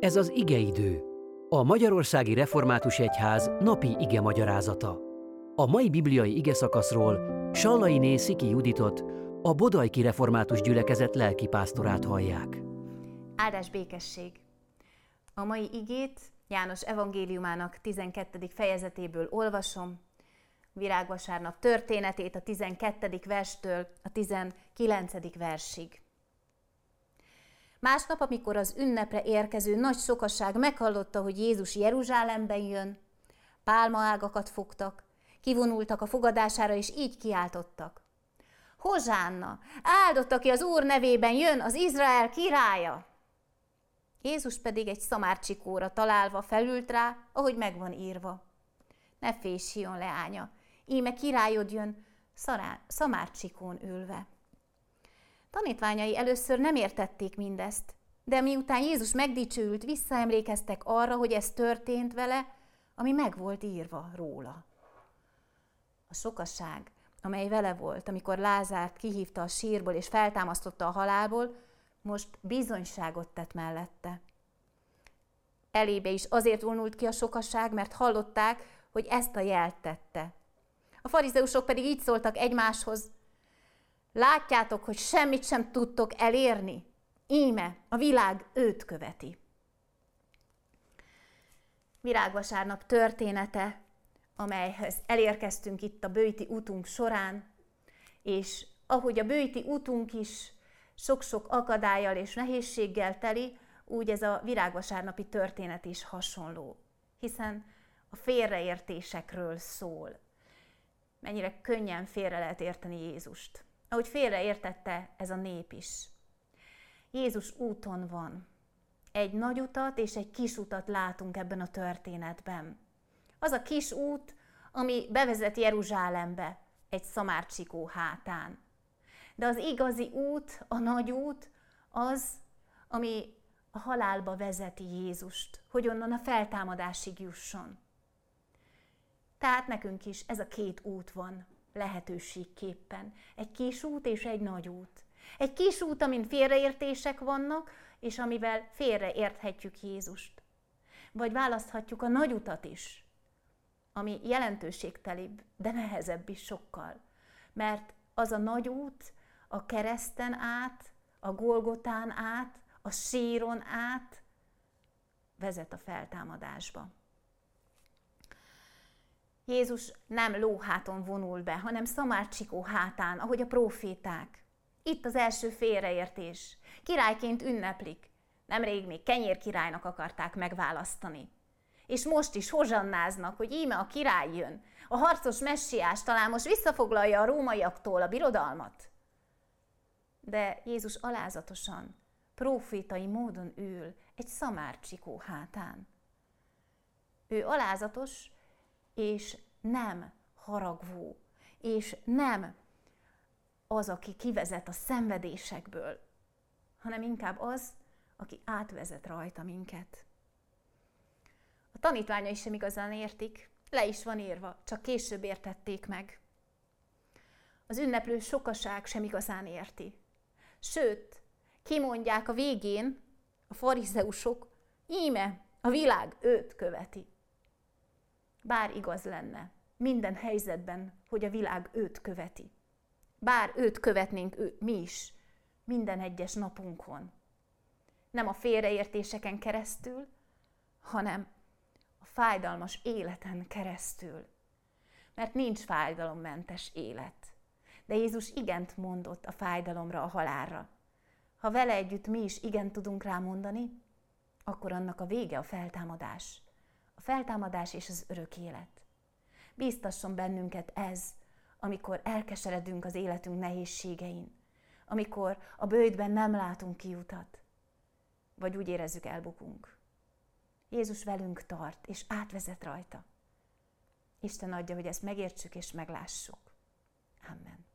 Ez az igeidő, a Magyarországi Református Egyház napi ige magyarázata. A mai bibliai ige szakaszról Sallai Sziki Juditot, a Bodajki Református Gyülekezet lelkipásztorát hallják. Áldás békesség! A mai igét János evangéliumának 12. fejezetéből olvasom, virágvasárnap történetét a 12. verstől a 19. versig. Másnap, amikor az ünnepre érkező nagy sokasság meghallotta, hogy Jézus Jeruzsálemben jön, pálmaágakat fogtak, kivonultak a fogadására, és így kiáltottak. Hozsánna, áldott, aki az Úr nevében jön, az Izrael királya! Jézus pedig egy szamárcsikóra találva felült rá, ahogy megvan írva. Ne fésjon, leánya, íme királyod jön, szará, szamárcsikón ülve. Tanítványai először nem értették mindezt, de miután Jézus megdicsőült, visszaemlékeztek arra, hogy ez történt vele, ami meg volt írva róla. A sokasság, amely vele volt, amikor Lázárt kihívta a sírból és feltámasztotta a halálból, most bizonyságot tett mellette. Elébe is azért vonult ki a sokasság, mert hallották, hogy ezt a jelt tette. A farizeusok pedig így szóltak egymáshoz, Látjátok, hogy semmit sem tudtok elérni. Íme, a világ őt követi. Virágvasárnap története, amelyhez elérkeztünk itt a bőti útunk során, és ahogy a bőti útunk is sok-sok akadályjal és nehézséggel teli, úgy ez a virágvasárnapi történet is hasonló, hiszen a félreértésekről szól. Mennyire könnyen félre lehet érteni Jézust ahogy félreértette ez a nép is. Jézus úton van. Egy nagy utat és egy kis utat látunk ebben a történetben. Az a kis út, ami bevezet Jeruzsálembe, egy szamárcsikó hátán. De az igazi út, a nagy út, az, ami a halálba vezeti Jézust, hogy onnan a feltámadásig jusson. Tehát nekünk is ez a két út van lehetőségképpen. Egy kis út és egy nagy út. Egy kis út, amin félreértések vannak, és amivel félreérthetjük Jézust. Vagy választhatjuk a nagy utat is, ami jelentőségtelibb, de nehezebb is sokkal. Mert az a nagy út a kereszten át, a Golgotán át, a síron át vezet a feltámadásba. Jézus nem lóháton vonul be, hanem szamárcsikó hátán, ahogy a proféták. Itt az első félreértés. Királyként ünneplik. Nemrég még kenyér királynak akarták megválasztani. És most is hozsannáznak, hogy íme a király jön. A harcos messiás talán most visszafoglalja a rómaiaktól a birodalmat. De Jézus alázatosan, profétai módon ül egy szamárcsikó hátán. Ő alázatos, és nem haragvó, és nem az, aki kivezet a szenvedésekből, hanem inkább az, aki átvezet rajta minket. A tanítványai sem igazán értik, le is van írva, csak később értették meg. Az ünneplő sokaság sem igazán érti. Sőt, kimondják a végén a farizeusok, íme, a világ őt követi bár igaz lenne minden helyzetben, hogy a világ őt követi. Bár őt követnénk ő, mi is, minden egyes napunkon. Nem a félreértéseken keresztül, hanem a fájdalmas életen keresztül. Mert nincs fájdalommentes élet. De Jézus igent mondott a fájdalomra, a halálra. Ha vele együtt mi is igen tudunk rá mondani, akkor annak a vége a feltámadás a feltámadás és az örök élet. Bíztasson bennünket ez, amikor elkeseredünk az életünk nehézségein, amikor a bőjtben nem látunk kiutat, vagy úgy érezzük elbukunk. Jézus velünk tart, és átvezet rajta. Isten adja, hogy ezt megértsük és meglássuk. Amen.